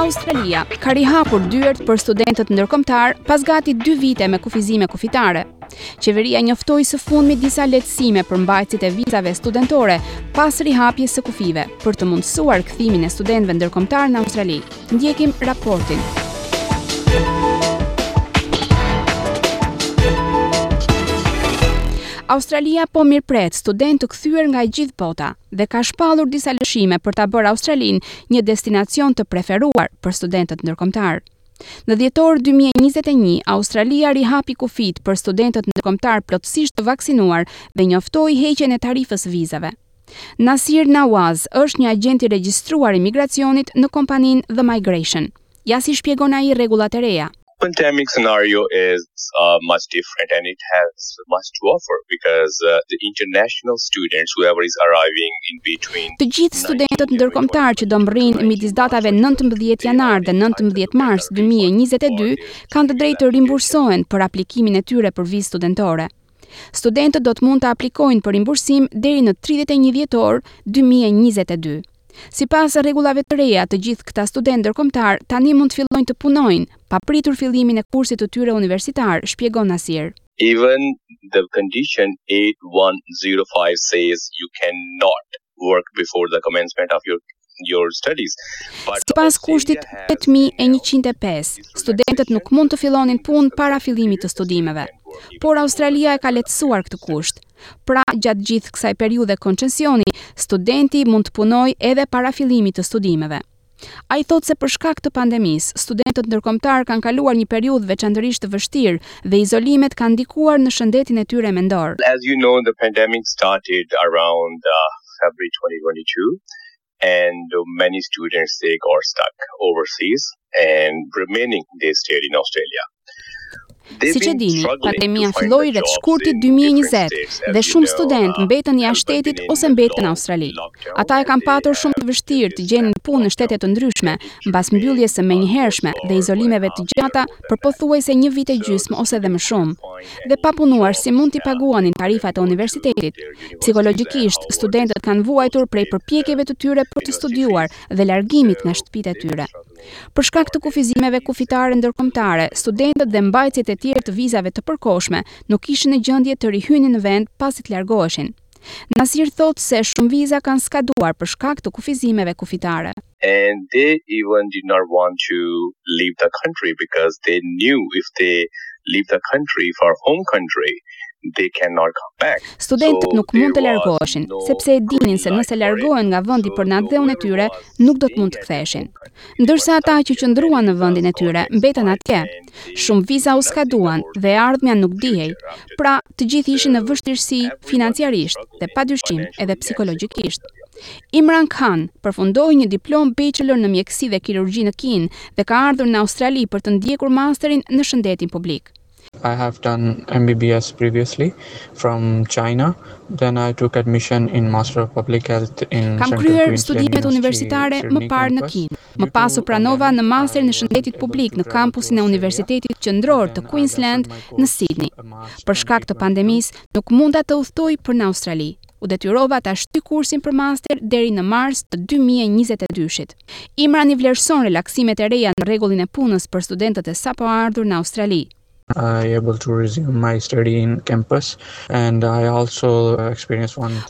Australia ka rihapur dyert për studentët ndërkombëtarë pas gati 2 vite me kufizime kufitare. Qeveria njoftoi së fundmi disa lehtësime për mbajtësit e vizave studentore pas rihapjes së kufive për të mundësuar kthimin e studentëve ndërkombëtarë në Australi. Ndjekim raportin. Australia po mirëpret studentë të kthyer nga e gjithë bota dhe ka shpallur disa lëshime për ta bërë Australinë një destinacion të preferuar për studentët ndërkombëtarë. Në dhjetor 2021, Australia rihapi kufijtë për studentët ndërkombëtarë plotësisht të vaksinuar dhe njoftoi heqjen e tarifës së vizave. Nasir Nawaz është një agjent i regjistruar i migracionit në kompaninë The Migration. Ja si shpjegon ai rregullat e reja. pandemic scenario is uh, much different and it has much to offer because uh, the international students whoever is arriving in between Të gjithë studentët ndërkombëtarë që do mbërrijnë midis datave 19 janar dhe 19 mars 2022 kanë të drejtë të rimbursohen për aplikimin e tyre për vizë studentore. Studentët do të mund të aplikojnë për rimbursim deri në 31 dhjetor 2022. Sipas rregullave të reja, të gjithë këta studentë ndërkombëtarë tani mund të fillojnë të punojnë, pa pritur fillimin e kursit të tyre universitar, shpjegon Nasir. Even the condition eight one zero five says you cannot work before the commencement of your your studies. Sipas kushtit 8105, studentët nuk mund të fillonin punë para fillimit të studimeve. Por Australia e ka lehtësuar këtë kusht. Pra, gjatë gjithë kësaj periudhe koncesioni, studenti mund të punojë edhe para fillimit të studimeve. Ai thotë se për shkak të pandemisë, studentët ndërkombëtarë kanë kaluar një periudhë veçanërisht të vështirë dhe izolimet kanë ndikuar në shëndetin e tyre mendor. As you know the pandemic started around February twenty twenty two and many students they got stuck overseas and remaining they stayed in Australia. Siç e dini, pandemia filloi rreth shkurtit dy mijë e njëzet dhe shumë studentë mbetën jashtë shtetit ose mbetën në Australi. Ata e kanë patur shumë të vështirë të gjenin punë në shtete të ndryshme, mbas mbylljes së menjëhershme dhe izolimeve të gjata për pothuajse një vit e gjysmë ose edhe më shumë. Dhe pa punuar si mund t'i paguanin tarifat e universitetit? Psikologjikisht, studentët kanë vuajtur prej përpjekjeve të tyre për të studiuar dhe largimit nga shtëpitë e tyre. Për shkak të kufizimeve kufitare ndërkombëtare, studentët dhe mbajtësit e tjerë të vizave të përkohshme nuk ishin në gjendje të rihynin në vend pasi të largoheshin. Nasir thotë se shumë viza kanë skaduar për shkak të kufizimeve kufitare. And they even did not want to leave the country because they knew if they leave the country for home country, they cannot come back. Studentët nuk mund të largoheshin, sepse e dinin se nëse largohen nga vendi për në atdheun e tyre, nuk do të mund të ktheheshin. Ndërsa ata që qëndruan në vendin e tyre, mbetën atje. Shumë viza u skaduan dhe e ardhmja nuk dihej. Pra, të gjithë ishin në vështirësi financiarisht dhe padyshim edhe psikologjikisht. Imran Khan përfundoi një diplomë bachelor në mjekësi dhe kirurgji në Kinë dhe ka ardhur në Australi për të ndjekur masterin në shëndetin publik. I have done MBBS previously from China, then I took admission in Master of Public Health in Kam kryer studimet universitare më parë në Kinë. Më pas u pranova në masterin e shëndetit publik në kampusin e Universitetit Qendror të Queensland në Sydney. Për shkak të pandemisë, nuk munda të udhëtoj për në Australi. u detyrova ta shtyj kursin për master deri në mars të dy mijë e njëzet e dyshit. Imran i vlerëson relaksimet e reja në rregullin e punës për studentët e sapoardhur në Australi.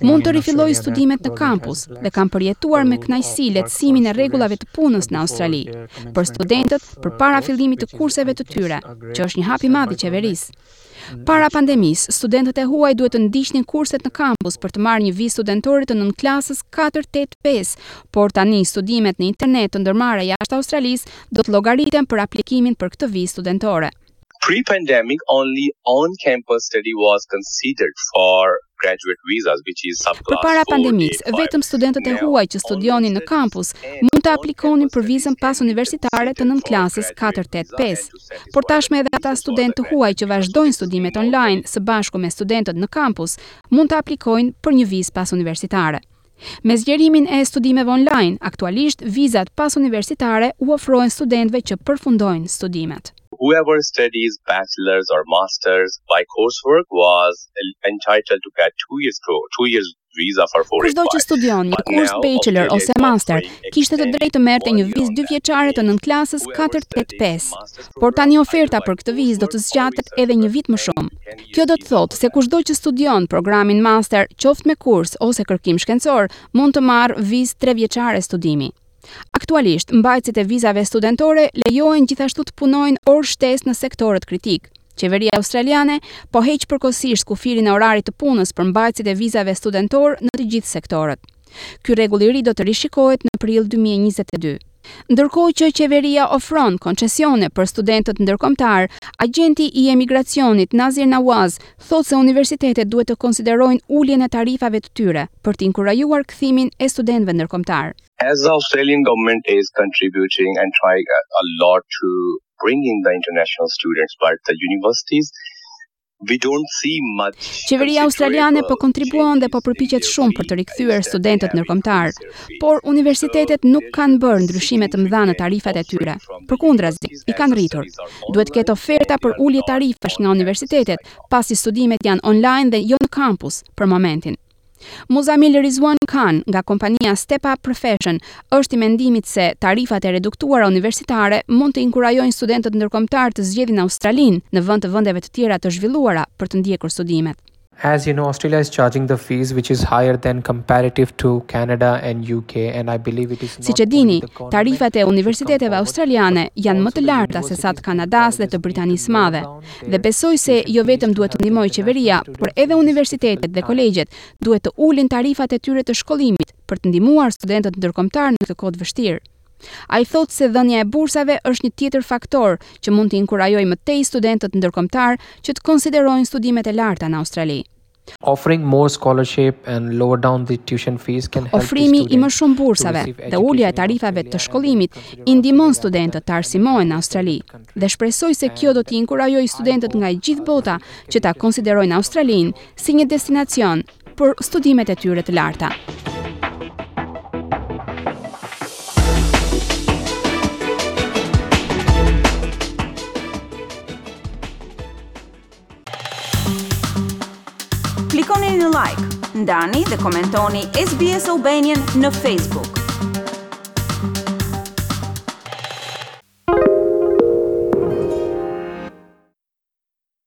Mund të rifilloj studimet në kampus dhe kam përjetuar me kënaqësi lehtësimin e rregullave të punës në Australi për studentët përpara fillimit të kurseve të tyre, që është një hap i madh i qeverisë. Para pandemisë, studentët e huaj duhet të ndiqnin kurset në kampus për të marrë një vizë studentore të nënklasës katër tetë pesë, por tani studimet në internet të ndërmarra jashtë Australisë do të llogariten për aplikimin për këtë vizë studentore. Pre-pandemic, only on-campus study was considered for graduate visas, which is sub-class four eight five. Përpara pandemisë, vetëm studentët e huaj që studionin në kampus mund të aplikonin për vizën pas-universitare të nënklasës katër tetë pesë. Por tashmë edhe ata studentë të huaj që vazhdojnë studimet online së bashku me studentët në kampus mund të aplikojnë për një vizë pasuniversitare. Me zgjerimin e studimeve online, aktualisht vizat pasuniversitare u ofrohen studentëve që përfundojnë studimet. Whoever studies bachelor's or master's by coursework was entitled to get two years visa for four eight five. Kushdo që studion një kurs bachelor ose master, kishte të drejtë të merrte një vizë dyvjeçare të nënklasës katër tetë pesë. Por tani oferta për këtë vizë do të zgjatet edhe një vit më shumë. Kjo do të thotë se kushdo që studion programin master, qoftë me kurs ose kërkim shkencor, mund të marrë vizë trevjeçare studimi. Aktualisht, mbajtësit e vizave studentore lejohen gjithashtu të punojnë orë shtesë në sektorët kritikë. Qeveria australiane po heq përkohësisht kufirin e orarit të punës për mbajtësit e vizave studentore në të gjithë sektorët. Ky rregull i ri do të rishikohet në prill dy mijë e njëzet e dy. Ndërkohë që qeveria ofron koncesione për studentët ndërkombëtarë, agjenti i emigracionit Nazir Nawaz thotë se universitetet duhet të konsiderojnë uljen e tarifave të tyre për të inkurajuar kthimin e studentëve ndërkombëtarë. As the Australian government is contributing and trying a lot to bring in the international students but the universities Qeveria australiane po kontribuon dhe po përpiqet shumë për të rikthyer studentët ndërkombëtarë, Por universitetet nuk kanë bërë ndryshime të mëdha në tarifat e tyre. Përkundrazi, i kanë rritur. Duhet të ketë oferta për ulje tarifash nga universitetet, pasi studimet janë online dhe jo në kampus, për momentin. Muzamil Rizwan Khan, nga kompania Step Up Profession, është i mendimit se tarifat e reduktuara universitare mund të inkurajojnë studentët ndërkombëtarë të zgjedhin Australinë, në vend të vendeve të tjera të zhvilluara, për të ndjekur studimet. As you know Australia is charging the fees which is higher than comparative to Canada and UK and I believe it is not Siç e dini, tarifat e universiteteve australiane janë më të larta sesa të Kanadasë dhe të Britanisë së Madhe. Dhe besoj se jo vetëm duhet të ndihmojë qeveria, por edhe universitetet dhe kolegjet duhet të ulin tarifat e tyre të shkollimit për të ndihmuar studentët ndërkombëtarë në këtë kohë të vështirë. Ai thotë se dhënia e bursave është një tjetër faktor që mund të inkurajojë më tej studentët ndërkombëtarë që të konsiderojnë studimet e larta në Australi. Ofrimi i më shumë bursave dhe ulja e tarifave të shkollimit i ndihmon studentët të arsimohen në Australi dhe shpresoj se kjo do t'i inkurajojë studentët nga e gjithë bota që ta konsiderojnë Australinë si një destinacion për studimet e tyre të larta. Klikoni në like, ndani dhe komentoni SBS Albanian në Facebook.